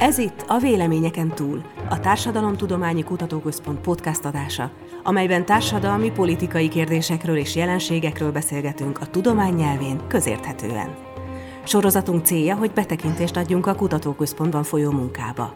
Ez itt a Véleményeken túl, a Társadalomtudományi Kutatóközpont podcast adása, amelyben társadalmi, politikai kérdésekről és jelenségekről beszélgetünk a tudomány nyelvén közérthetően. Sorozatunk célja, hogy betekintést adjunk a kutatóközpontban folyó munkába.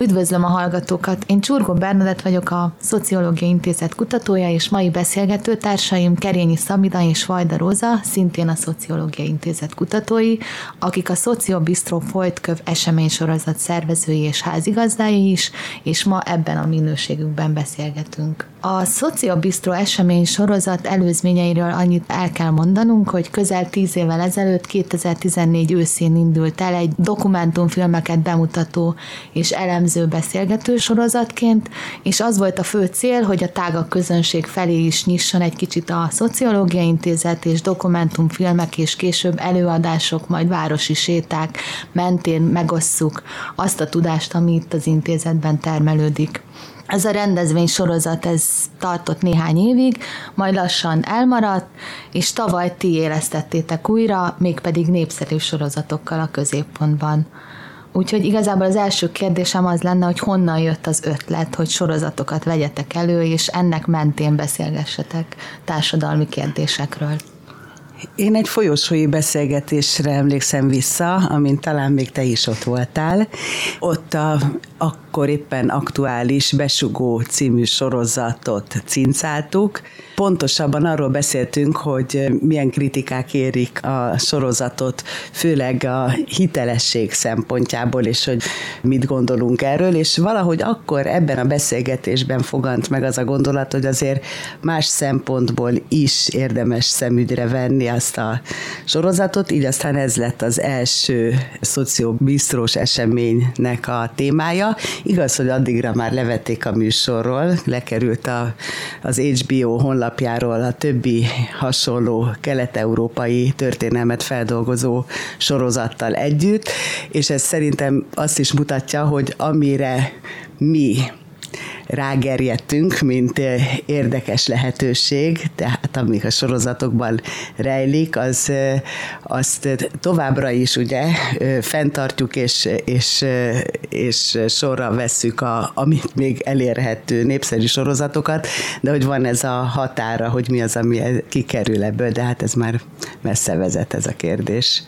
Üdvözlöm a hallgatókat! Én Csurgó Bernadett vagyok, a Szociológiai Intézet kutatója, és mai beszélgetőtársaim Kerényi Szabida és Vajda Róza, szintén a Szociológiai Intézet kutatói, akik a Szociobistro Folytköv eseménysorozat szervezői és házigazdái is, és ma ebben a minőségükben beszélgetünk. A Szociobistro esemény sorozat előzményeiről annyit el kell mondanunk, hogy közel tíz évvel ezelőtt, 2014 őszén indult el egy dokumentumfilmeket bemutató és elemző beszélgető sorozatként, és az volt a fő cél, hogy a tágabb közönség felé is nyisson egy kicsit a Szociológiai Intézet és dokumentumfilmek és később előadások, majd városi séták mentén megosszuk azt a tudást, ami itt az intézetben termelődik. Ez a rendezvény sorozat, ez tartott néhány évig, majd lassan elmaradt, és tavaly ti élesztettétek újra, mégpedig népszerű sorozatokkal a középpontban. Úgyhogy igazából az első kérdésem az lenne, hogy honnan jött az ötlet, hogy sorozatokat vegyetek elő, és ennek mentén beszélgessetek társadalmi kérdésekről. Én egy folyosói beszélgetésre emlékszem vissza, amint talán még te is ott voltál. Ott a, akkor éppen aktuális Besugó című sorozatot cincáltuk. Pontosabban arról beszéltünk, hogy milyen kritikák érik a sorozatot, főleg a hitelesség szempontjából, és hogy mit gondolunk erről, és valahogy akkor ebben a beszélgetésben fogant meg az a gondolat, hogy azért más szempontból is érdemes szemügyre venni azt a sorozatot, így aztán ez lett az első szociobisztrós eseménynek a témája. Igaz, hogy addigra már levették a műsorról, lekerült a, az HBO honlapjáról a többi hasonló kelet-európai történelmet feldolgozó sorozattal együtt, és ez szerintem azt is mutatja, hogy amire mi rágerjedtünk, mint érdekes lehetőség, tehát amik a sorozatokban rejlik, az, azt továbbra is ugye fenntartjuk és, és, és sorra vesszük, a, amit még elérhető népszerű sorozatokat, de hogy van ez a határa, hogy mi az, ami kikerül ebből, de hát ez már messze vezet ez a kérdés.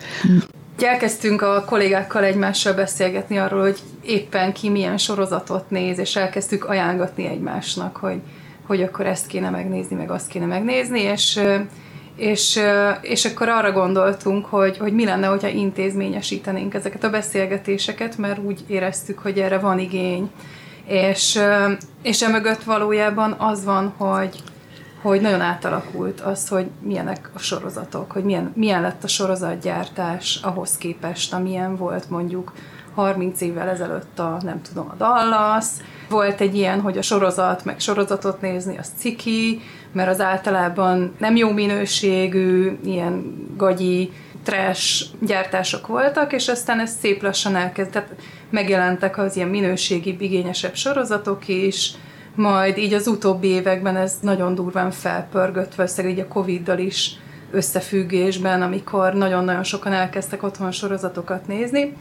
Elkezdtünk a kollégákkal egymással beszélgetni arról, hogy éppen ki milyen sorozatot néz, és elkezdtük ajánlgatni egymásnak, hogy, hogy akkor ezt kéne megnézni, meg azt kéne megnézni, és, és, és akkor arra gondoltunk, hogy, hogy mi lenne, hogyha intézményesítenénk ezeket a beszélgetéseket, mert úgy éreztük, hogy erre van igény. És, és emögött valójában az van, hogy, hogy nagyon átalakult az, hogy milyenek a sorozatok, hogy milyen, milyen lett a sorozatgyártás ahhoz képest, amilyen volt mondjuk 30 évvel ezelőtt a, nem tudom, a Dallas. Volt egy ilyen, hogy a sorozat, meg sorozatot nézni, az ciki, mert az általában nem jó minőségű, ilyen gagyi, trash gyártások voltak, és aztán ez szép lassan elkezdett, megjelentek az ilyen minőségi, igényesebb sorozatok is, majd így az utóbbi években ez nagyon durván felpörgött, valószínűleg így a Covid-dal is összefüggésben, amikor nagyon-nagyon sokan elkezdtek otthon sorozatokat nézni,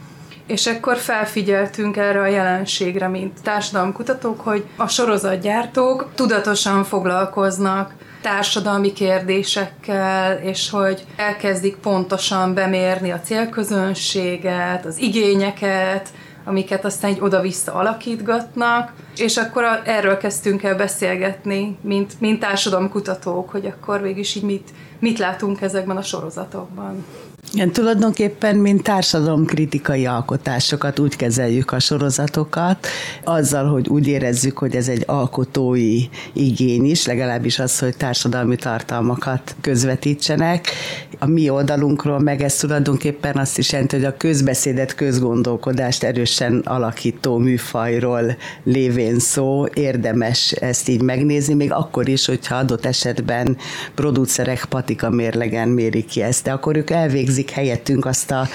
és akkor felfigyeltünk erre a jelenségre, mint társadalomkutatók, hogy a sorozatgyártók tudatosan foglalkoznak társadalmi kérdésekkel, és hogy elkezdik pontosan bemérni a célközönséget, az igényeket, amiket aztán egy oda-vissza alakítgatnak, és akkor a, erről kezdtünk el beszélgetni, mint, mint társadalomkutatók, hogy akkor végig is így mit, mit látunk ezekben a sorozatokban. Igen, tulajdonképpen, mint társadalomkritikai alkotásokat úgy kezeljük a sorozatokat, azzal, hogy úgy érezzük, hogy ez egy alkotói igény is, legalábbis az, hogy társadalmi tartalmakat közvetítsenek. A mi oldalunkról meg ez tulajdonképpen azt is jelenti, hogy a közbeszédet, közgondolkodást erősen alakító műfajról lévén szó, érdemes ezt így megnézni, még akkor is, hogyha adott esetben producerek patika mérlegen mérik ki ezt, de akkor ők elvégzik végzik helyettünk azt a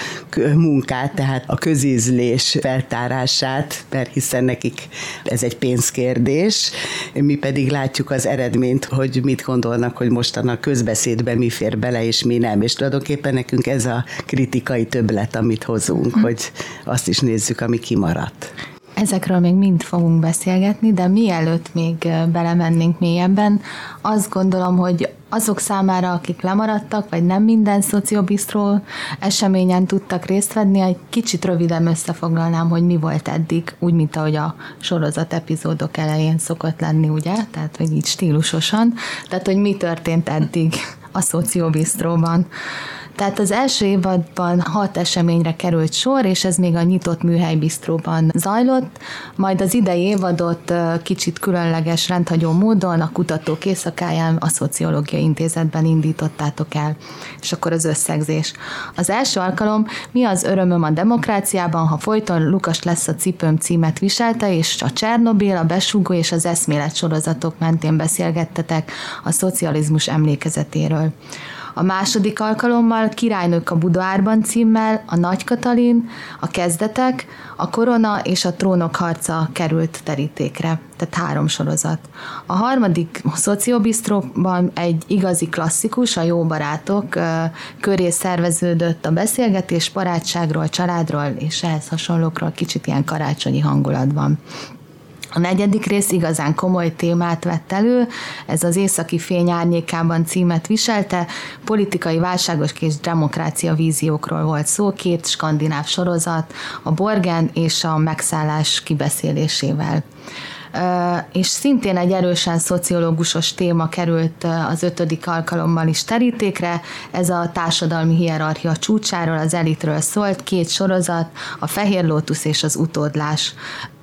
munkát, tehát a közízlés feltárását, mert hiszen nekik ez egy pénzkérdés, mi pedig látjuk az eredményt, hogy mit gondolnak, hogy mostan a közbeszédbe mi fér bele, és mi nem. És tulajdonképpen nekünk ez a kritikai többlet, amit hozunk, hm. hogy azt is nézzük, ami kimaradt. Ezekről még mind fogunk beszélgetni, de mielőtt még belemennénk mélyebben, azt gondolom, hogy azok számára, akik lemaradtak, vagy nem minden szociobisztró eseményen tudtak részt venni, egy kicsit röviden összefoglalnám, hogy mi volt eddig, úgy, mint ahogy a sorozat epizódok elején szokott lenni, ugye? Tehát, hogy így stílusosan. Tehát, hogy mi történt eddig a szociobisztróban. Tehát az első évadban hat eseményre került sor, és ez még a nyitott műhely bisztróban zajlott, majd az idei évadot kicsit különleges rendhagyó módon a kutatók éjszakáján a Szociológiai Intézetben indítottátok el. És akkor az összegzés. Az első alkalom Mi az örömöm a demokráciában, ha folyton Lukas lesz a cipőm címet viselte, és a Csernobil, a besúgó és az eszmélet sorozatok mentén beszélgettetek a szocializmus emlékezetéről. A második alkalommal Királynők a Budaárban címmel a Nagy Katalin, a Kezdetek, a Korona és a Trónok harca került terítékre, tehát három sorozat. A harmadik Szociobisztróban egy igazi klasszikus, a Jó Barátok köré szerveződött a beszélgetés barátságról, családról és ehhez hasonlókról kicsit ilyen karácsonyi hangulatban. A negyedik rész igazán komoly témát vett elő, ez az északi fény árnyékában címet viselte, politikai válságos és demokrácia víziókról volt szó, két skandináv sorozat, a Borgen és a megszállás kibeszélésével. És szintén egy erősen szociológusos téma került az ötödik alkalommal is terítékre. Ez a társadalmi hierarchia csúcsáról, az elitről szólt, két sorozat, a Fehér Lótusz és az Utódlás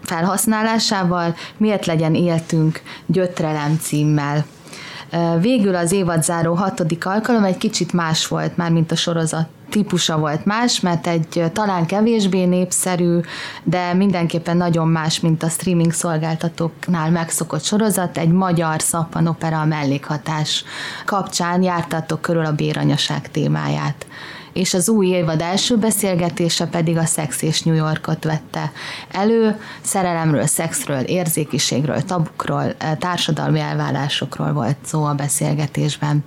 felhasználásával, miért legyen éltünk gyötrelem címmel. Végül az évadzáró hatodik alkalom egy kicsit más volt már, mint a sorozat típusa volt más, mert egy talán kevésbé népszerű, de mindenképpen nagyon más, mint a streaming szolgáltatóknál megszokott sorozat, egy magyar szappanopera a mellékhatás kapcsán jártatok körül a béranyaság témáját és az új évad első beszélgetése pedig a Szex és New Yorkot vette elő, szerelemről, szexről, érzékiségről, tabukról, társadalmi elvállásokról volt szó a beszélgetésben.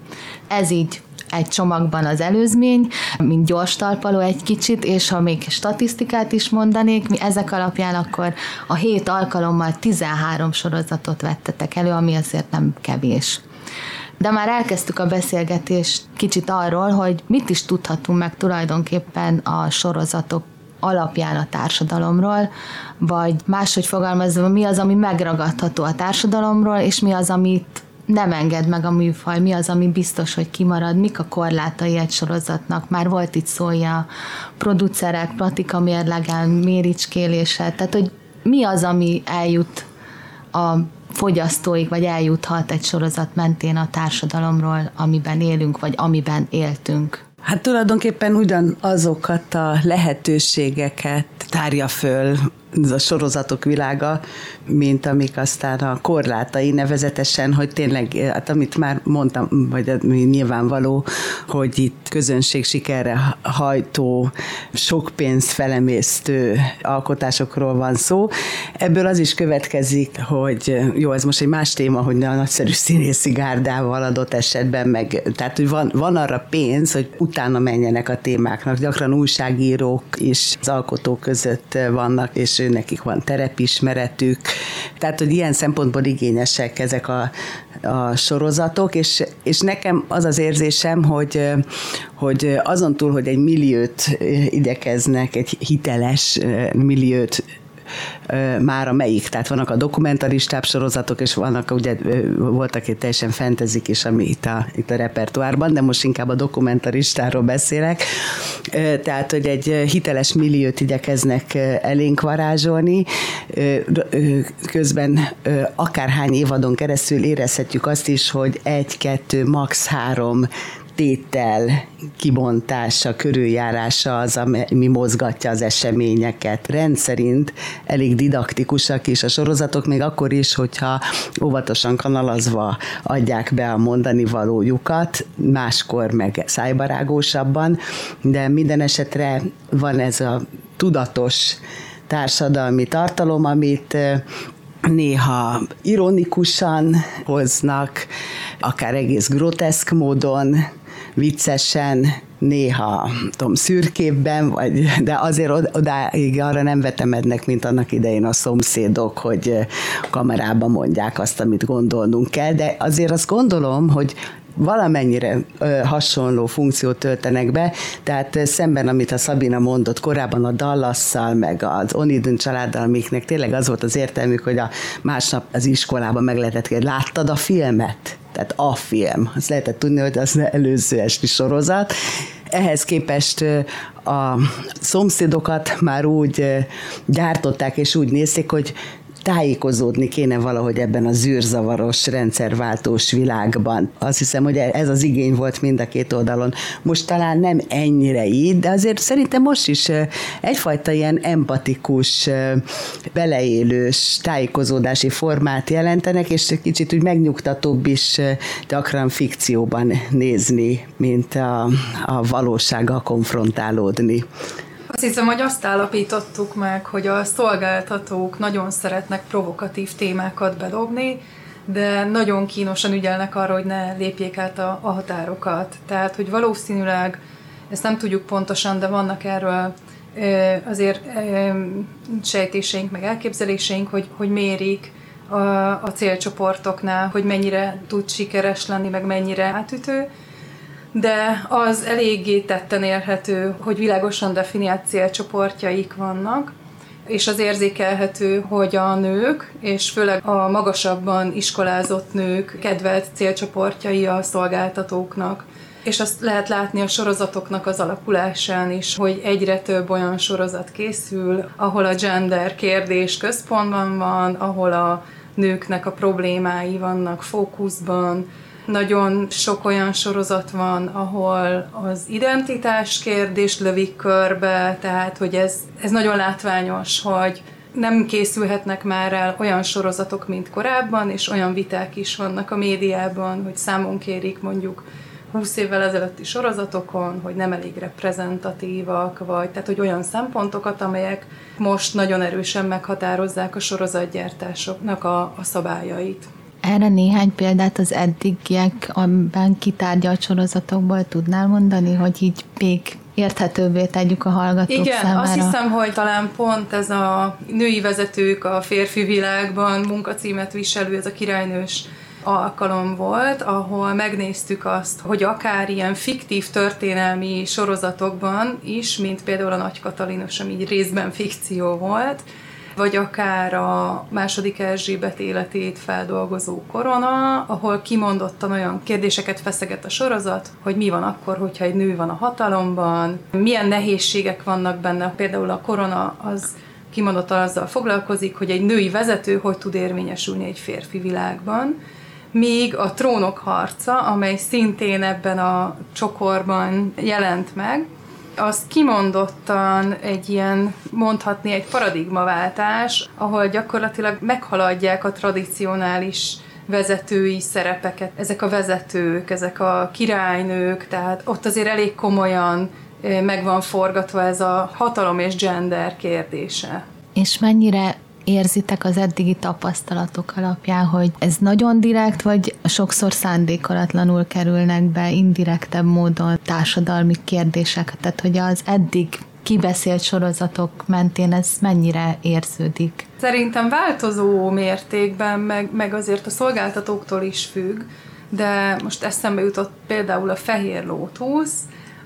Ez így egy csomagban az előzmény, mint gyors talpaló egy kicsit, és ha még statisztikát is mondanék, mi ezek alapján akkor a hét alkalommal 13 sorozatot vettetek elő, ami azért nem kevés. De már elkezdtük a beszélgetést kicsit arról, hogy mit is tudhatunk meg tulajdonképpen a sorozatok alapján a társadalomról, vagy máshogy fogalmazva, mi az, ami megragadható a társadalomról, és mi az, amit nem enged meg a műfaj, mi az, ami biztos, hogy kimarad, mik a korlátai egy sorozatnak. Már volt itt szója producerek, platika mérlegen, méricskélése, tehát hogy mi az, ami eljut a fogyasztóig, vagy eljuthat egy sorozat mentén a társadalomról, amiben élünk, vagy amiben éltünk. Hát tulajdonképpen ugyanazokat a lehetőségeket tárja föl ez a sorozatok világa, mint amik aztán a korlátai, nevezetesen, hogy tényleg, hát amit már mondtam, vagy nyilvánvaló, hogy itt közönség sikerre hajtó, sok pénzt felemésztő alkotásokról van szó. Ebből az is következik, hogy jó, ez most egy más téma, hogy a nagyszerű színészi gárdával adott esetben meg, tehát hogy van, van arra pénz, hogy utána menjenek a témáknak. Gyakran újságírók is az alkotók között vannak, és nekik van terepismeretük, tehát, hogy ilyen szempontból igényesek ezek a, a sorozatok, és, és nekem az az érzésem, hogy, hogy azon túl, hogy egy milliót igyekeznek, egy hiteles milliót már a melyik. Tehát vannak a dokumentaristább sorozatok, és vannak, ugye voltak egy teljesen fentezik is, ami itt a, itt a repertoárban, de most inkább a dokumentaristáról beszélek. Tehát, hogy egy hiteles milliót igyekeznek elénk varázsolni, közben akárhány évadon keresztül érezhetjük azt is, hogy egy, kettő, max három tétel kibontása, körüljárása az, ami mozgatja az eseményeket. Rendszerint elég didaktikusak is a sorozatok, még akkor is, hogyha óvatosan kanalazva adják be a mondani valójukat, máskor meg szájbarágósabban, de minden esetre van ez a tudatos társadalmi tartalom, amit néha ironikusan hoznak, akár egész groteszk módon, viccesen, néha tudom, szürkébben, vagy, de azért odáig arra nem vetemednek, mint annak idején a szomszédok, hogy kamerában mondják azt, amit gondolnunk kell, de azért azt gondolom, hogy valamennyire hasonló funkciót töltenek be, tehát szemben, amit a Szabina mondott korábban a Dallasszal, meg az Onidun családdal, amiknek tényleg az volt az értelmük, hogy a másnap az iskolában meg lehetett kérdezni, láttad a filmet? Tehát a film. Azt lehetett tudni, hogy az előző esti sorozat. Ehhez képest a szomszédokat már úgy gyártották és úgy nézték, hogy tájékozódni kéne valahogy ebben a zűrzavaros, rendszerváltós világban. Azt hiszem, hogy ez az igény volt mind a két oldalon. Most talán nem ennyire így, de azért szerintem most is egyfajta ilyen empatikus, beleélős tájékozódási formát jelentenek, és kicsit úgy megnyugtatóbb is gyakran fikcióban nézni, mint a, a valósággal konfrontálódni. Azt hiszem, hogy azt állapítottuk meg, hogy a szolgáltatók nagyon szeretnek provokatív témákat bedobni, de nagyon kínosan ügyelnek arra, hogy ne lépjék át a, a határokat. Tehát, hogy valószínűleg, ezt nem tudjuk pontosan, de vannak erről azért sejtéseink, meg elképzeléseink, hogy, hogy mérik a, a célcsoportoknál, hogy mennyire tud sikeres lenni, meg mennyire átütő de az eléggé tetten érhető, hogy világosan definiált célcsoportjaik vannak, és az érzékelhető, hogy a nők, és főleg a magasabban iskolázott nők kedvelt célcsoportjai a szolgáltatóknak. És azt lehet látni a sorozatoknak az alakulásán is, hogy egyre több olyan sorozat készül, ahol a gender kérdés központban van, ahol a nőknek a problémái vannak fókuszban, nagyon sok olyan sorozat van, ahol az identitás kérdés lövik körbe, tehát hogy ez, ez nagyon látványos, hogy nem készülhetnek már el olyan sorozatok, mint korábban, és olyan viták is vannak a médiában, hogy számon kérik mondjuk 20 évvel ezelőtti sorozatokon, hogy nem elég reprezentatívak, vagy tehát, hogy olyan szempontokat, amelyek most nagyon erősen meghatározzák a sorozatgyártásoknak a, a szabályait. Erre néhány példát az eddigiekben kitárgyalt sorozatokból tudnál mondani, hogy így még érthetőbbé tegyük a hallgatók Igen, számára. azt hiszem, hogy talán pont ez a női vezetők a férfi világban munkacímet viselő, ez a királynős alkalom volt, ahol megnéztük azt, hogy akár ilyen fiktív történelmi sorozatokban is, mint például a Nagy Katalinos, ami így részben fikció volt, vagy akár a második Erzsébet életét feldolgozó korona, ahol kimondottan olyan kérdéseket feszeget a sorozat, hogy mi van akkor, hogyha egy nő van a hatalomban, milyen nehézségek vannak benne, például a korona az kimondottan azzal foglalkozik, hogy egy női vezető hogy tud érvényesülni egy férfi világban, míg a trónok harca, amely szintén ebben a csokorban jelent meg, az kimondottan egy ilyen, mondhatni egy paradigmaváltás, ahol gyakorlatilag meghaladják a tradicionális vezetői szerepeket. Ezek a vezetők, ezek a királynők, tehát ott azért elég komolyan meg van forgatva ez a hatalom és gender kérdése. És mennyire érzitek az eddigi tapasztalatok alapján, hogy ez nagyon direkt, vagy sokszor szándékolatlanul kerülnek be indirektebb módon társadalmi kérdések, tehát hogy az eddig kibeszélt sorozatok mentén ez mennyire érződik? Szerintem változó mértékben, meg, meg azért a szolgáltatóktól is függ, de most eszembe jutott például a Fehér Lótusz,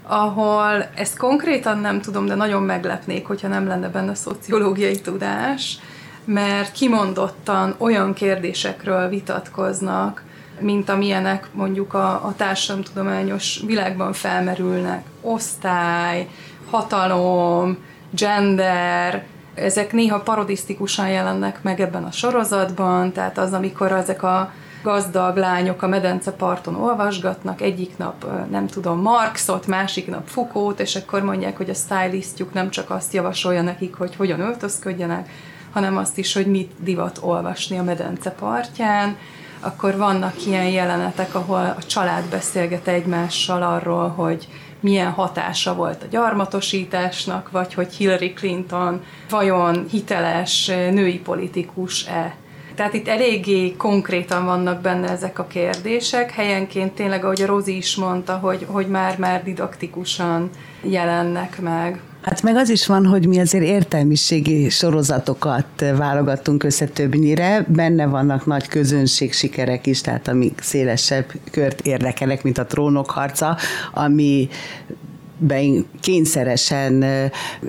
ahol ezt konkrétan nem tudom, de nagyon meglepnék, hogyha nem lenne benne szociológiai tudás, mert kimondottan olyan kérdésekről vitatkoznak, mint amilyenek mondjuk a, a társadalomtudományos világban felmerülnek. Osztály, hatalom, gender, ezek néha parodisztikusan jelennek meg ebben a sorozatban, tehát az, amikor ezek a gazdag lányok a medenceparton olvasgatnak, egyik nap nem tudom Marxot, másik nap Foucault, és akkor mondják, hogy a stylistjuk nem csak azt javasolja nekik, hogy hogyan öltözködjenek, hanem azt is, hogy mit divat olvasni a medence partján, akkor vannak ilyen jelenetek, ahol a család beszélget egymással arról, hogy milyen hatása volt a gyarmatosításnak, vagy hogy Hillary Clinton vajon hiteles női politikus-e. Tehát itt eléggé konkrétan vannak benne ezek a kérdések, helyenként tényleg, ahogy a Rozi is mondta, hogy, hogy már-már didaktikusan jelennek meg. Hát meg az is van, hogy mi azért értelmiségi sorozatokat válogattunk össze többnyire, benne vannak nagy közönség sikerek is, tehát amik szélesebb kört érdekelek, mint a trónok harca, ami kényszeresen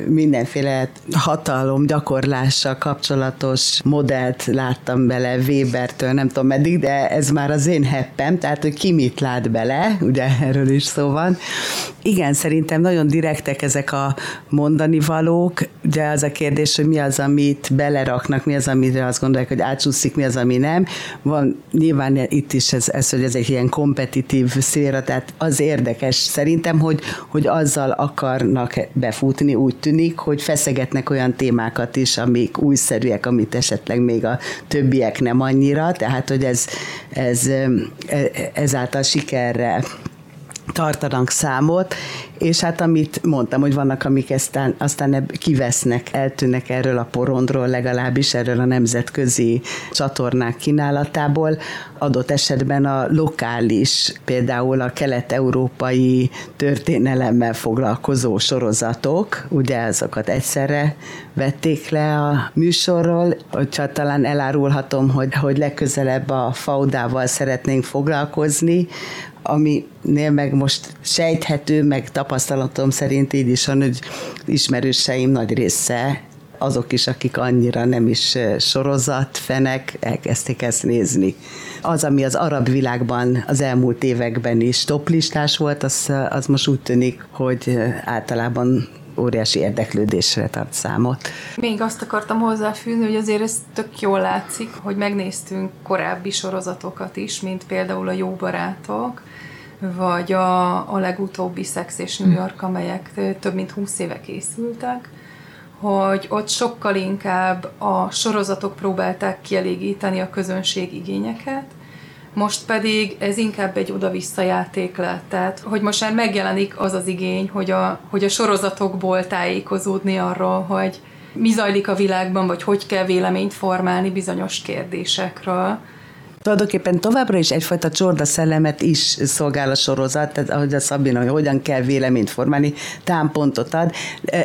mindenféle hatalom gyakorlással kapcsolatos modellt láttam bele Webertől, nem tudom meddig, de ez már az én heppem, tehát hogy ki mit lát bele, ugye erről is szó van. Igen, szerintem nagyon direktek ezek a mondani valók, ugye az a kérdés, hogy mi az, amit beleraknak, mi az, amire azt gondolják, hogy átsúszik, mi az, ami nem. Van nyilván itt is ez, ez hogy ez egy ilyen kompetitív szféra, tehát az érdekes szerintem, hogy, hogy azzal akarnak befutni, úgy tűnik, hogy feszegetnek olyan témákat is, amik újszerűek, amit esetleg még a többiek nem annyira, tehát hogy ez, ez ezáltal sikerre tartanak számot, és hát amit mondtam, hogy vannak, amik aztán, aztán kivesznek, eltűnnek erről a porondról, legalábbis erről a nemzetközi csatornák kínálatából, adott esetben a lokális, például a kelet-európai történelemmel foglalkozó sorozatok, ugye azokat egyszerre vették le a műsorról, hogyha talán elárulhatom, hogy, hogy legközelebb a faudával szeretnénk foglalkozni, aminél meg most sejthető, meg tapasztalatom szerint így is van, hogy ismerőseim nagy része azok is, akik annyira nem is sorozatfenek, elkezdték ezt nézni. Az, ami az arab világban az elmúlt években is toplistás volt, az, az most úgy tűnik, hogy általában óriási érdeklődésre tart számot. Még azt akartam hozzáfűzni, hogy azért ez tök jól látszik, hogy megnéztünk korábbi sorozatokat is, mint például a Jó Barátok, vagy a, a legutóbbi Sex és New York, amelyek több mint 20 éve készültek, hogy ott sokkal inkább a sorozatok próbálták kielégíteni a közönség igényeket, most pedig ez inkább egy oda-vissza játék lett. Tehát, hogy most már megjelenik az az igény, hogy a, hogy a sorozatokból tájékozódni arról, hogy mi zajlik a világban, vagy hogy kell véleményt formálni bizonyos kérdésekről. Tulajdonképpen továbbra is egyfajta csorda szellemet is szolgál a sorozat, tehát ahogy a Szabina, hogy hogyan kell véleményt formálni, támpontot ad.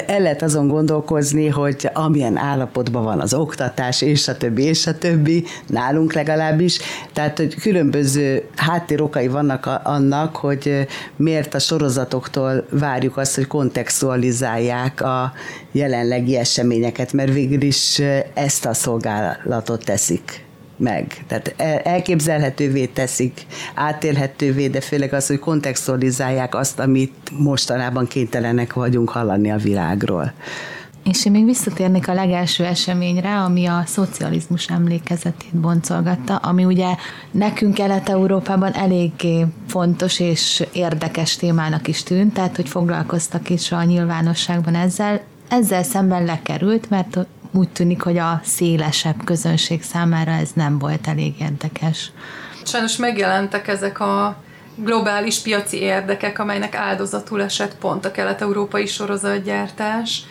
El lehet azon gondolkozni, hogy amilyen állapotban van az oktatás, és a többi, és a többi, nálunk legalábbis. Tehát, hogy különböző háttérokai vannak annak, hogy miért a sorozatoktól várjuk azt, hogy kontextualizálják a jelenlegi eseményeket, mert végül is ezt a szolgálatot teszik meg. Tehát elképzelhetővé teszik, átélhetővé, de főleg az, hogy kontextualizálják azt, amit mostanában kénytelenek vagyunk hallani a világról. És én még visszatérnék a legelső eseményre, ami a szocializmus emlékezetét boncolgatta, ami ugye nekünk Kelet-Európában eléggé fontos és érdekes témának is tűnt, tehát hogy foglalkoztak is a nyilvánosságban ezzel. Ezzel szemben lekerült, mert úgy tűnik, hogy a szélesebb közönség számára ez nem volt elég érdekes. Sajnos megjelentek ezek a globális piaci érdekek, amelynek áldozatul esett pont a kelet-európai sorozatgyártás,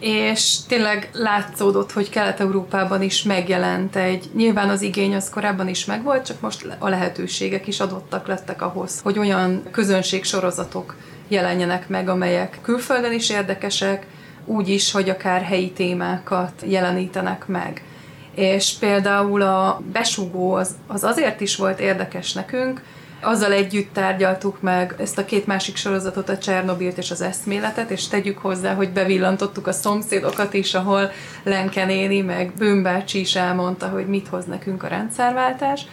és tényleg látszódott, hogy Kelet-Európában is megjelent egy, nyilván az igény az korábban is megvolt, csak most a lehetőségek is adottak lettek ahhoz, hogy olyan közönségsorozatok jelenjenek meg, amelyek külföldön is érdekesek, úgy is, hogy akár helyi témákat jelenítenek meg. És például a besugó az, az azért is volt érdekes nekünk, azzal együtt tárgyaltuk meg ezt a két másik sorozatot, a Csernobilt és az eszméletet, és tegyük hozzá, hogy bevillantottuk a szomszédokat is, ahol Lenke néni, meg Bőmbácsi is elmondta, hogy mit hoz nekünk a rendszerváltás.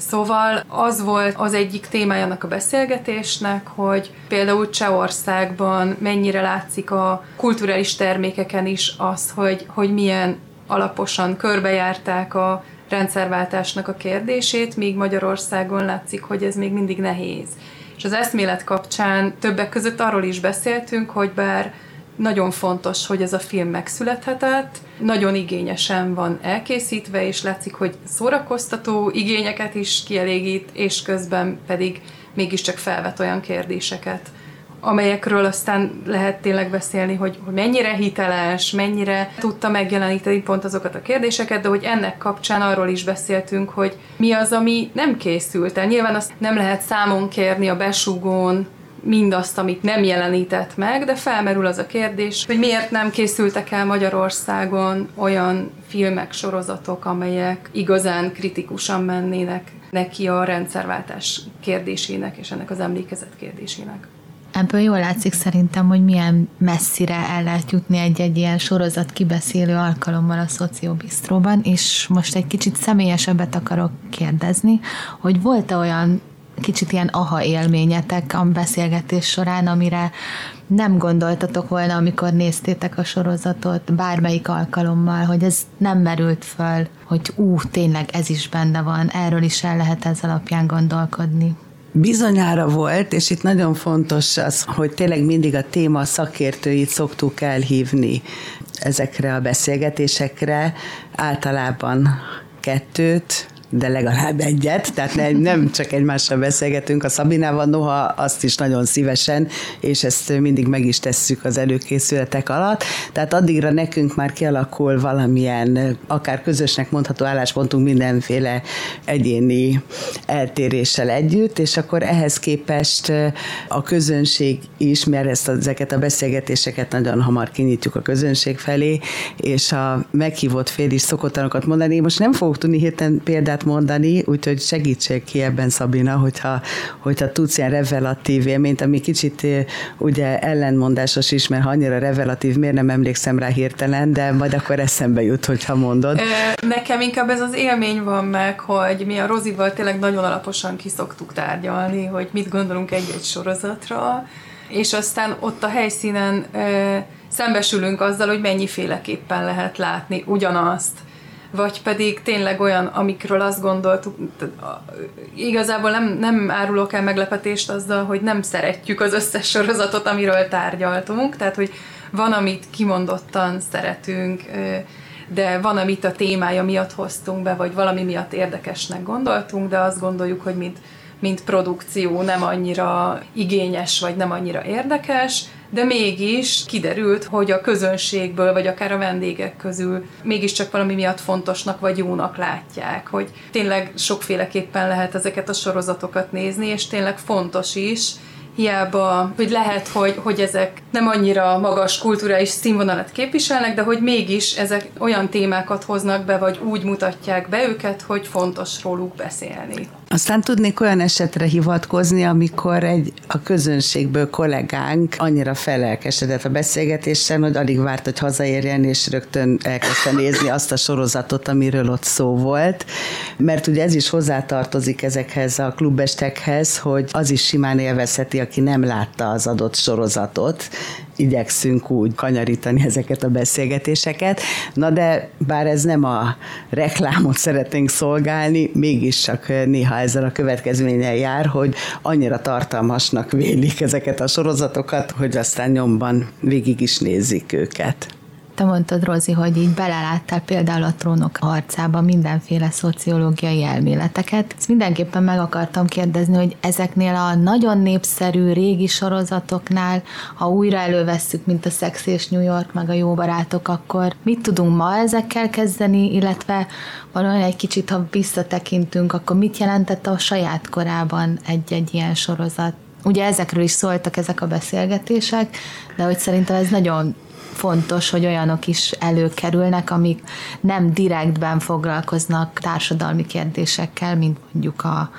Szóval az volt az egyik témája a beszélgetésnek, hogy például Csehországban mennyire látszik a kulturális termékeken is az, hogy, hogy milyen alaposan körbejárták a rendszerváltásnak a kérdését, míg Magyarországon látszik, hogy ez még mindig nehéz. És az eszmélet kapcsán többek között arról is beszéltünk, hogy bár nagyon fontos, hogy ez a film megszülethetett, nagyon igényesen van elkészítve, és látszik, hogy szórakoztató igényeket is kielégít, és közben pedig mégiscsak felvet olyan kérdéseket, amelyekről aztán lehet tényleg beszélni, hogy, hogy mennyire hiteles, mennyire tudta megjeleníteni pont azokat a kérdéseket, de hogy ennek kapcsán arról is beszéltünk, hogy mi az, ami nem készült el. Nyilván azt nem lehet számon kérni a besugón, mindazt, amit nem jelenített meg, de felmerül az a kérdés, hogy miért nem készültek el Magyarországon olyan filmek, sorozatok, amelyek igazán kritikusan mennének neki a rendszerváltás kérdésének és ennek az emlékezet kérdésének. Ebből jól látszik szerintem, hogy milyen messzire el lehet jutni egy-egy ilyen sorozat kibeszélő alkalommal a Szociobisztróban, és most egy kicsit személyesebbet akarok kérdezni, hogy volt-e olyan kicsit ilyen aha élményetek a beszélgetés során, amire nem gondoltatok volna, amikor néztétek a sorozatot bármelyik alkalommal, hogy ez nem merült föl, hogy ú, tényleg ez is benne van, erről is el lehet ez alapján gondolkodni. Bizonyára volt, és itt nagyon fontos az, hogy tényleg mindig a téma szakértőit szoktuk elhívni ezekre a beszélgetésekre, általában kettőt, de legalább egyet, tehát ne, nem csak egymással beszélgetünk a Szabinával, noha azt is nagyon szívesen, és ezt mindig meg is tesszük az előkészületek alatt. Tehát addigra nekünk már kialakul valamilyen, akár közösnek mondható álláspontunk mindenféle egyéni eltéréssel együtt, és akkor ehhez képest a közönség is, mert ezt, ezeket a beszélgetéseket nagyon hamar kinyitjuk a közönség felé, és a meghívott fél is szokott mondani. Most nem fogok tudni héten példát példát mondani, úgyhogy segítsék ki ebben Szabina, hogyha, hogyha tudsz ilyen revelatív élményt, ami kicsit eh, ugye ellenmondásos is, mert ha annyira revelatív, miért nem emlékszem rá hirtelen, de majd akkor eszembe jut, hogyha mondod. Nekem inkább ez az élmény van meg, hogy mi a Rozival tényleg nagyon alaposan kiszoktuk tárgyalni, hogy mit gondolunk egy-egy sorozatra, és aztán ott a helyszínen szembesülünk azzal, hogy mennyiféleképpen lehet látni ugyanazt vagy pedig tényleg olyan, amikről azt gondoltuk, igazából nem, nem árulok el meglepetést azzal, hogy nem szeretjük az összes sorozatot, amiről tárgyaltunk, tehát hogy van, amit kimondottan szeretünk, de van, amit a témája miatt hoztunk be, vagy valami miatt érdekesnek gondoltunk, de azt gondoljuk, hogy mint, mint produkció nem annyira igényes, vagy nem annyira érdekes, de mégis kiderült, hogy a közönségből, vagy akár a vendégek közül mégiscsak valami miatt fontosnak vagy jónak látják, hogy tényleg sokféleképpen lehet ezeket a sorozatokat nézni, és tényleg fontos is, hiába, hogy lehet, hogy, hogy ezek nem annyira magas kulturális színvonalat képviselnek, de hogy mégis ezek olyan témákat hoznak be, vagy úgy mutatják be őket, hogy fontos róluk beszélni. Aztán tudnék olyan esetre hivatkozni, amikor egy a közönségből kollégánk annyira felelkesedett a beszélgetésen, hogy alig várt, hogy hazaérjen, és rögtön elkezdte nézni azt a sorozatot, amiről ott szó volt. Mert ugye ez is hozzátartozik ezekhez a klubestekhez, hogy az is simán élvezheti, aki nem látta az adott sorozatot, igyekszünk úgy kanyarítani ezeket a beszélgetéseket. Na de bár ez nem a reklámot szeretnénk szolgálni, mégis csak néha ezzel a következménnyel jár, hogy annyira tartalmasnak vélik ezeket a sorozatokat, hogy aztán nyomban végig is nézik őket. Te mondtad, Rozi, hogy így beleláttál például a trónok harcába mindenféle szociológiai elméleteket. Ezt mindenképpen meg akartam kérdezni, hogy ezeknél a nagyon népszerű régi sorozatoknál, ha újra elővesszük, mint a Sex és New York, meg a Jó Barátok, akkor mit tudunk ma ezekkel kezdeni, illetve valóan egy kicsit, ha visszatekintünk, akkor mit jelentett a saját korában egy-egy ilyen sorozat? Ugye ezekről is szóltak ezek a beszélgetések, de hogy szerintem ez nagyon fontos, hogy olyanok is előkerülnek, amik nem direktben foglalkoznak társadalmi kérdésekkel, mint mondjuk a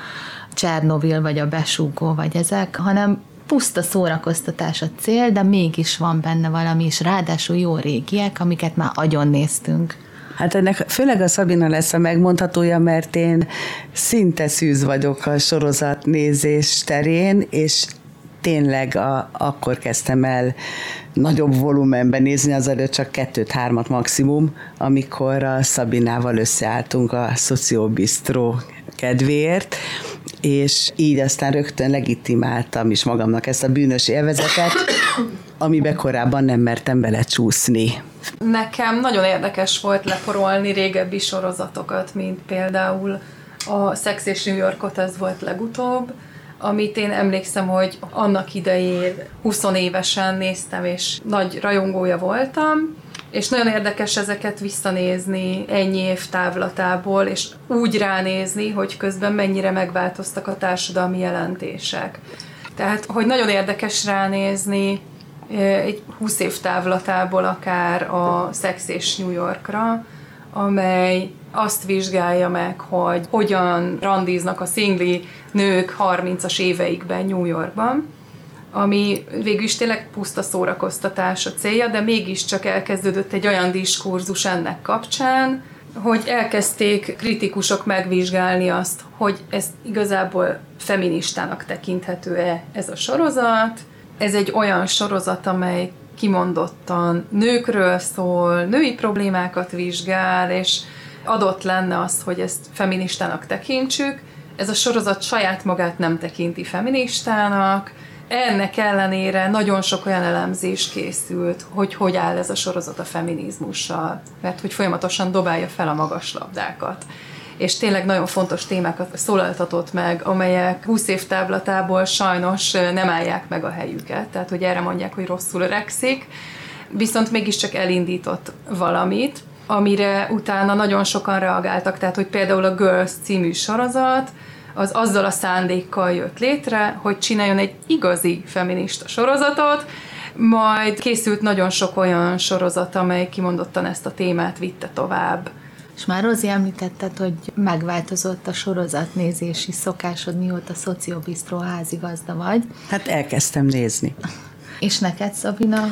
Csernovil, vagy a besúgó, vagy ezek, hanem puszta szórakoztatás a cél, de mégis van benne valami, és ráadásul jó régiek, amiket már agyon néztünk. Hát ennek főleg a Szabina lesz a megmondhatója, mert én szinte szűz vagyok a sorozat nézés terén, és tényleg a, akkor kezdtem el nagyobb volumenben nézni, az előtt csak kettőt, hármat maximum, amikor a Szabinával összeálltunk a Szociobistró kedvéért, és így aztán rögtön legitimáltam is magamnak ezt a bűnös élvezetet, amiben korábban nem mertem belecsúszni. Nekem nagyon érdekes volt leporolni régebbi sorozatokat, mint például a Sex és New Yorkot, ez volt legutóbb, amit én emlékszem, hogy annak idején 20 évesen néztem, és nagy rajongója voltam, és nagyon érdekes ezeket visszanézni ennyi év távlatából, és úgy ránézni, hogy közben mennyire megváltoztak a társadalmi jelentések. Tehát, hogy nagyon érdekes ránézni egy 20 év távlatából akár a Sex és New Yorkra, amely azt vizsgálja meg, hogy hogyan randíznak a szingli nők 30-as éveikben New Yorkban, ami végül is tényleg puszta szórakoztatás a célja, de mégiscsak elkezdődött egy olyan diskurzus ennek kapcsán, hogy elkezdték kritikusok megvizsgálni azt, hogy ez igazából feministának tekinthető-e ez a sorozat. Ez egy olyan sorozat, amely kimondottan nőkről szól, női problémákat vizsgál, és adott lenne az, hogy ezt feministának tekintsük. Ez a sorozat saját magát nem tekinti feministának, ennek ellenére nagyon sok olyan elemzés készült, hogy hogy áll ez a sorozat a feminizmussal, mert hogy folyamatosan dobálja fel a magas labdákat és tényleg nagyon fontos témákat szólaltatott meg, amelyek 20 év távlatából sajnos nem állják meg a helyüket, tehát hogy erre mondják, hogy rosszul öregszik, viszont mégiscsak elindított valamit, amire utána nagyon sokan reagáltak, tehát hogy például a Girls című sorozat, az azzal a szándékkal jött létre, hogy csináljon egy igazi feminista sorozatot, majd készült nagyon sok olyan sorozat, amely kimondottan ezt a témát vitte tovább. És már Rozi említetted, hogy megváltozott a sorozatnézési szokásod, mióta Szociobisztró házigazda vagy. Hát elkezdtem nézni. És neked, Szabina,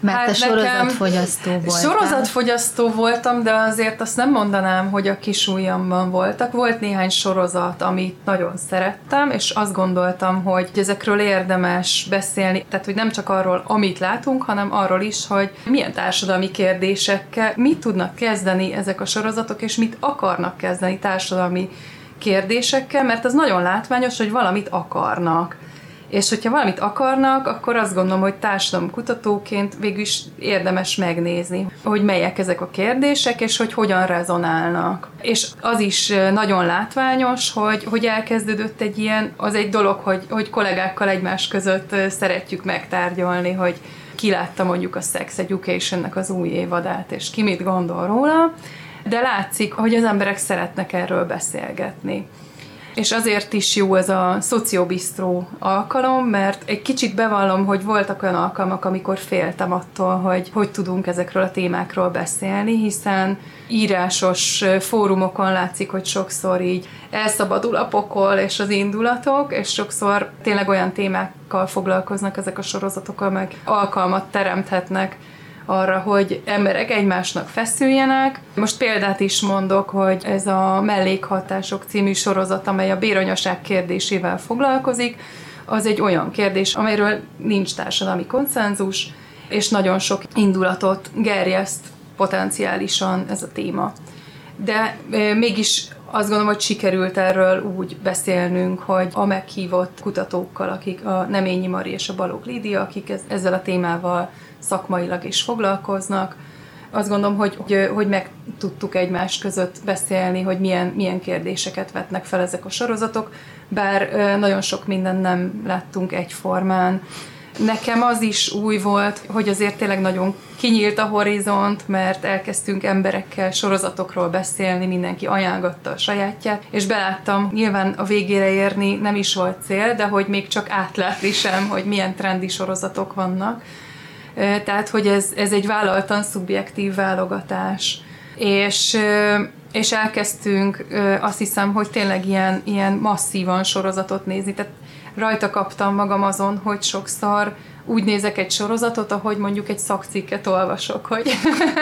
mert hát te sorozatfogyasztó voltál. Sorozatfogyasztó voltam, de azért azt nem mondanám, hogy a kis ujjamban voltak. Volt néhány sorozat, amit nagyon szerettem, és azt gondoltam, hogy ezekről érdemes beszélni. Tehát, hogy nem csak arról, amit látunk, hanem arról is, hogy milyen társadalmi kérdésekkel, mit tudnak kezdeni ezek a sorozatok, és mit akarnak kezdeni társadalmi kérdésekkel, mert az nagyon látványos, hogy valamit akarnak. És hogyha valamit akarnak, akkor azt gondolom, hogy kutatóként végül is érdemes megnézni, hogy melyek ezek a kérdések, és hogy hogyan rezonálnak. És az is nagyon látványos, hogy, hogy elkezdődött egy ilyen, az egy dolog, hogy, hogy kollégákkal egymás között szeretjük megtárgyalni, hogy ki látta mondjuk a Sex Education-nek az új évadát, és ki mit gondol róla, de látszik, hogy az emberek szeretnek erről beszélgetni és azért is jó ez a szociobisztró alkalom, mert egy kicsit bevallom, hogy voltak olyan alkalmak, amikor féltem attól, hogy hogy tudunk ezekről a témákról beszélni, hiszen írásos fórumokon látszik, hogy sokszor így elszabadul a pokol és az indulatok, és sokszor tényleg olyan témákkal foglalkoznak ezek a sorozatok, amelyek alkalmat teremthetnek arra, hogy emberek egymásnak feszüljenek. Most példát is mondok, hogy ez a Mellékhatások című sorozat, amely a béranyaság kérdésével foglalkozik, az egy olyan kérdés, amelyről nincs társadalmi konszenzus, és nagyon sok indulatot gerjeszt potenciálisan ez a téma. De mégis azt gondolom, hogy sikerült erről úgy beszélnünk, hogy a meghívott kutatókkal, akik a Neményi Mari és a Balogh Lídia, akik ezzel a témával szakmailag is foglalkoznak. Azt gondolom, hogy, hogy, hogy meg tudtuk egymás között beszélni, hogy milyen, milyen kérdéseket vetnek fel ezek a sorozatok, bár nagyon sok minden nem láttunk egyformán. Nekem az is új volt, hogy azért tényleg nagyon kinyílt a horizont, mert elkezdtünk emberekkel sorozatokról beszélni, mindenki ajánlotta a sajátját, és beláttam, nyilván a végére érni nem is volt cél, de hogy még csak átlátni sem, hogy milyen trendi sorozatok vannak tehát hogy ez, ez egy vállaltan szubjektív válogatás. És, és elkezdtünk azt hiszem, hogy tényleg ilyen, ilyen masszívan sorozatot nézni, tehát rajta kaptam magam azon, hogy sokszor úgy nézek egy sorozatot, ahogy mondjuk egy szakcikket olvasok, hogy...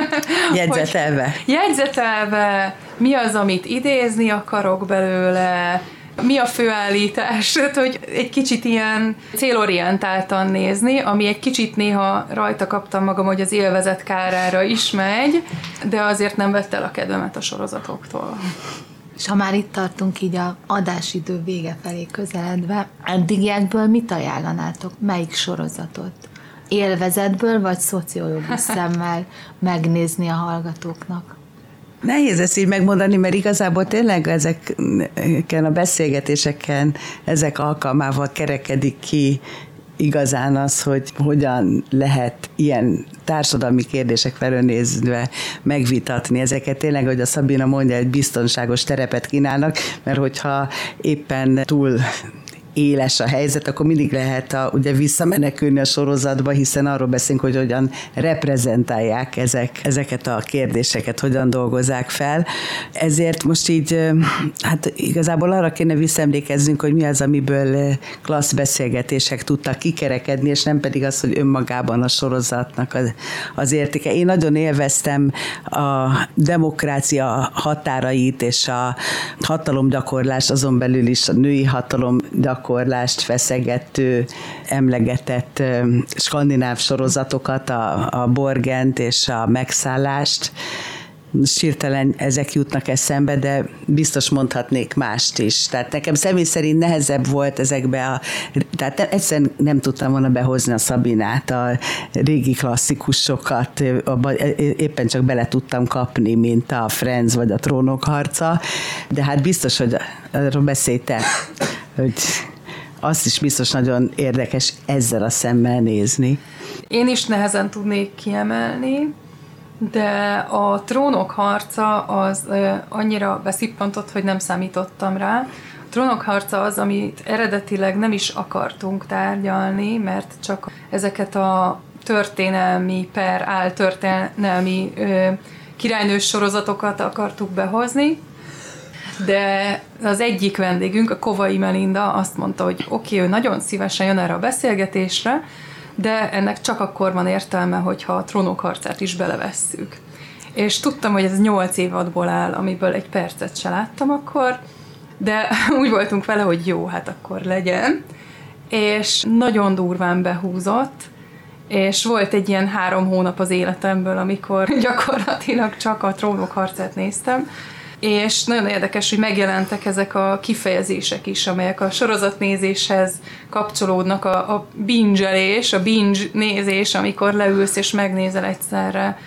Jegyzetelve. hogy jegyzetelve, mi az, amit idézni akarok belőle, mi a főállítás, tehát, hogy egy kicsit ilyen célorientáltan nézni, ami egy kicsit néha rajta kaptam magam, hogy az élvezet kárára is megy, de azért nem vett el a kedvemet a sorozatoktól. És ha már itt tartunk így a adásidő vége felé közeledve, eddigiekből mit ajánlanátok? Melyik sorozatot? Élvezetből vagy szociológus szemmel megnézni a hallgatóknak? Nehéz ezt így megmondani, mert igazából tényleg ezeken a beszélgetéseken, ezek alkalmával kerekedik ki igazán az, hogy hogyan lehet ilyen társadalmi kérdések felől nézve megvitatni. Ezeket tényleg, hogy a Szabina mondja, egy biztonságos terepet kínálnak, mert hogyha éppen túl éles a helyzet, akkor mindig lehet a, ugye visszamenekülni a sorozatba, hiszen arról beszélünk, hogy hogyan reprezentálják ezek, ezeket a kérdéseket, hogyan dolgozzák fel. Ezért most így, hát igazából arra kéne visszaemlékezzünk, hogy mi az, amiből klassz beszélgetések tudtak kikerekedni, és nem pedig az, hogy önmagában a sorozatnak az, az értéke. Én nagyon élveztem a demokrácia határait és a hatalomgyakorlás, azon belül is a női hatalomgyakorlás gyakorlást feszegető, emlegetett skandináv sorozatokat, a, a Borgent és a megszállást, sírtelen ezek jutnak eszembe, de biztos mondhatnék mást is. Tehát nekem személy szerint nehezebb volt ezekbe a... Tehát egyszerűen nem tudtam volna behozni a Szabinát, a régi klasszikusokat, abba éppen csak bele tudtam kapni, mint a Friends vagy a Trónok harca, de hát biztos, hogy arról beszéltem, hogy azt is biztos nagyon érdekes ezzel a szemmel nézni. Én is nehezen tudnék kiemelni, de a trónok harca az annyira beszippantott, hogy nem számítottam rá. A trónok harca az, amit eredetileg nem is akartunk tárgyalni, mert csak ezeket a történelmi per áltörténelmi királynős sorozatokat akartuk behozni, de az egyik vendégünk, a Kovai Melinda azt mondta, hogy oké, okay, ő nagyon szívesen jön erre a beszélgetésre, de ennek csak akkor van értelme, hogyha a trónok harcát is belevesszük. És tudtam, hogy ez nyolc évadból áll, amiből egy percet se láttam akkor, de úgy voltunk vele, hogy jó, hát akkor legyen. És nagyon durván behúzott, és volt egy ilyen három hónap az életemből, amikor gyakorlatilag csak a trónok harcát néztem, és nagyon érdekes, hogy megjelentek ezek a kifejezések is, amelyek a sorozatnézéshez kapcsolódnak, a, a binge-elés, a binge nézés, amikor leülsz és megnézel egyszerre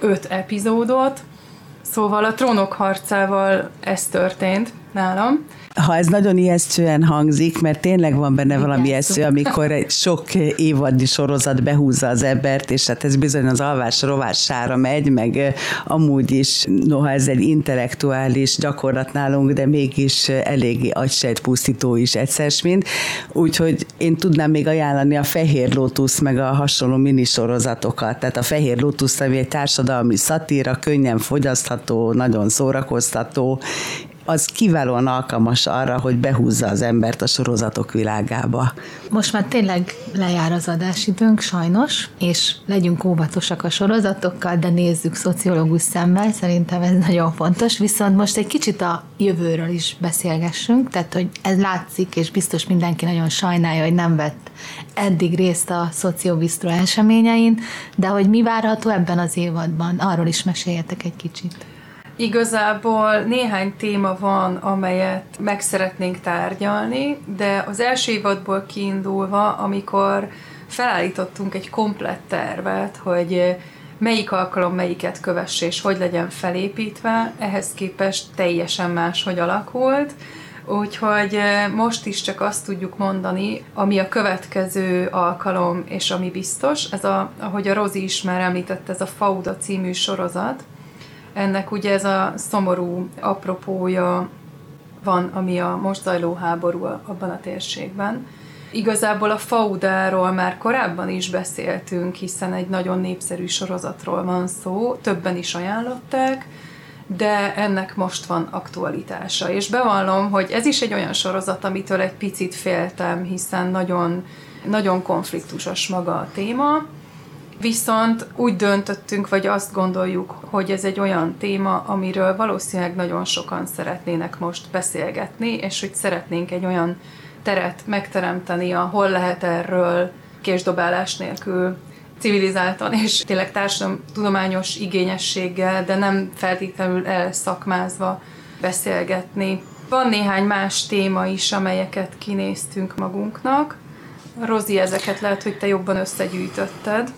öt epizódot. Szóval a trónok harcával ez történt nálam. Ha ez nagyon ijesztően hangzik, mert tényleg van benne valami ijesztő, amikor egy sok évadnyi sorozat behúzza az embert, és hát ez bizony az alvás rovására megy, meg amúgy is, noha ez egy intellektuális gyakorlat nálunk, de mégis eléggé agysejtpusztító is egyszer, mint. Úgyhogy én tudnám még ajánlani a Fehér Lótusz, meg a hasonló minisorozatokat. Tehát a Fehér Lótusz, ami egy társadalmi szatíra, könnyen fogyasztható, nagyon szórakoztató, az kiválóan alkalmas arra, hogy behúzza az embert a sorozatok világába. Most már tényleg lejár az adásidőnk, sajnos, és legyünk óvatosak a sorozatokkal, de nézzük szociológus szemmel, szerintem ez nagyon fontos, viszont most egy kicsit a jövőről is beszélgessünk, tehát hogy ez látszik, és biztos mindenki nagyon sajnálja, hogy nem vett eddig részt a szociobisztro eseményein, de hogy mi várható ebben az évadban, arról is meséljetek egy kicsit. Igazából néhány téma van, amelyet meg szeretnénk tárgyalni, de az első évadból kiindulva, amikor felállítottunk egy komplett tervet, hogy melyik alkalom melyiket kövesse és hogy legyen felépítve, ehhez képest teljesen máshogy alakult. Úgyhogy most is csak azt tudjuk mondani, ami a következő alkalom, és ami biztos, ez a, ahogy a Rozi is már említett, ez a Fauda című sorozat, ennek ugye ez a szomorú apropója van, ami a most zajló háború abban a térségben. Igazából a Faudáról már korábban is beszéltünk, hiszen egy nagyon népszerű sorozatról van szó, többen is ajánlották, de ennek most van aktualitása. És bevallom, hogy ez is egy olyan sorozat, amitől egy picit féltem, hiszen nagyon, nagyon konfliktusos maga a téma, Viszont úgy döntöttünk, vagy azt gondoljuk, hogy ez egy olyan téma, amiről valószínűleg nagyon sokan szeretnének most beszélgetni, és hogy szeretnénk egy olyan teret megteremteni, ahol lehet erről késdobálás nélkül civilizáltan és tényleg tudományos igényességgel, de nem feltétlenül elszakmázva beszélgetni. Van néhány más téma is, amelyeket kinéztünk magunknak. Rozi, ezeket lehet, hogy te jobban összegyűjtötted.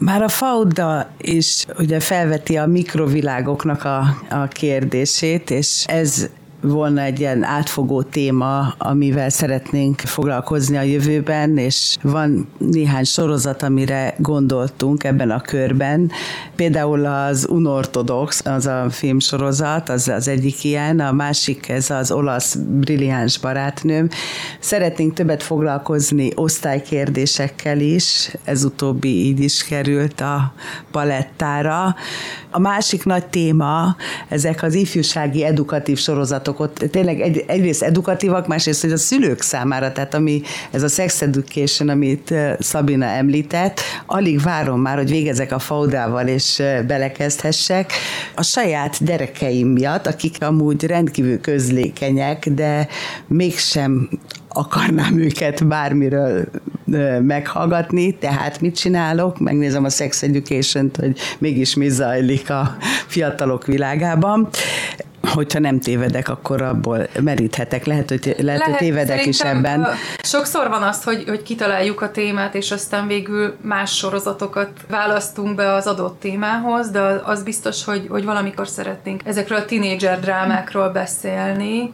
Már a Fauda is ugye felveti a mikrovilágoknak a, a kérdését, és ez volna egy ilyen átfogó téma, amivel szeretnénk foglalkozni a jövőben, és van néhány sorozat, amire gondoltunk ebben a körben. Például az Unortodox, az a filmsorozat, az az egyik ilyen, a másik ez az olasz brilliáns barátnőm. Szeretnénk többet foglalkozni osztálykérdésekkel is, ez utóbbi így is került a palettára. A másik nagy téma, ezek az ifjúsági edukatív sorozatok, ott tényleg egy, egyrészt edukatívak, másrészt, hogy a szülők számára, tehát ami ez a sex education, amit Szabina említett, alig várom már, hogy végezek a faudával, és belekezdhessek. A saját gyerekeim miatt, akik amúgy rendkívül közlékenyek, de mégsem akarnám őket bármiről meghallgatni, tehát mit csinálok? Megnézem a Sex education hogy mégis mi zajlik a fiatalok világában hogyha nem tévedek, akkor abból meríthetek. Lehet, hogy, lehet, lehet hogy tévedek is ebben. Sokszor van az, hogy, hogy kitaláljuk a témát, és aztán végül más sorozatokat választunk be az adott témához, de az biztos, hogy, hogy valamikor szeretnénk ezekről a tinédzser drámákról beszélni,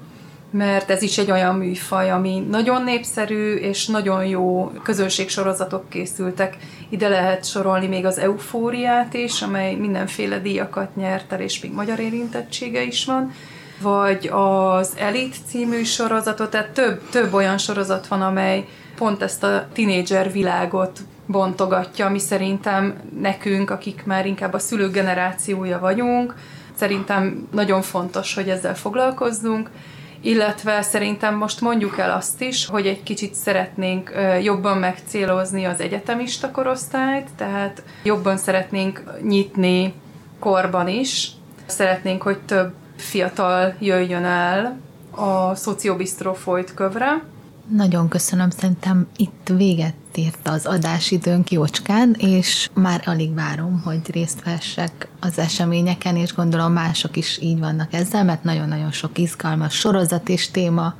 mert ez is egy olyan műfaj, ami nagyon népszerű, és nagyon jó közönségsorozatok készültek. Ide lehet sorolni még az Eufóriát is, amely mindenféle díjakat nyert el, és még magyar érintettsége is van vagy az Elite című sorozatot, tehát több, több olyan sorozat van, amely pont ezt a tinédzser világot bontogatja, ami szerintem nekünk, akik már inkább a szülők generációja vagyunk, szerintem nagyon fontos, hogy ezzel foglalkozzunk, illetve szerintem most mondjuk el azt is, hogy egy kicsit szeretnénk jobban megcélozni az egyetemista korosztályt, tehát jobban szeretnénk nyitni korban is. Szeretnénk, hogy több fiatal jöjjön el a Szociobisztró folyt kövre, nagyon köszönöm, szerintem itt véget ért az adásidőnk jócskán, és már alig várom, hogy részt vessek az eseményeken, és gondolom mások is így vannak ezzel, mert nagyon-nagyon sok izgalmas sorozat és téma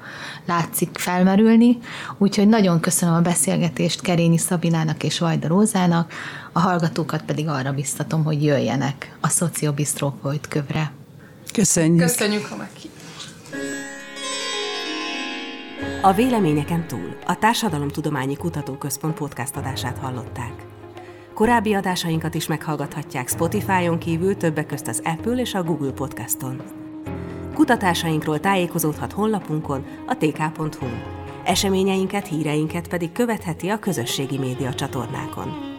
látszik felmerülni, úgyhogy nagyon köszönöm a beszélgetést Kerényi Szabinának és Vajda Rózának, a hallgatókat pedig arra biztatom, hogy jöjjenek a Szociobisztró kövre. Köszönjük! Köszönjük a meghívást! A Véleményeken túl a Társadalomtudományi Kutatóközpont podcast adását hallották. Korábbi adásainkat is meghallgathatják Spotify-on kívül többek közt az Apple és a Google Podcaston. Kutatásainkról tájékozódhat honlapunkon a tk.hu. Eseményeinket, híreinket pedig követheti a közösségi média csatornákon.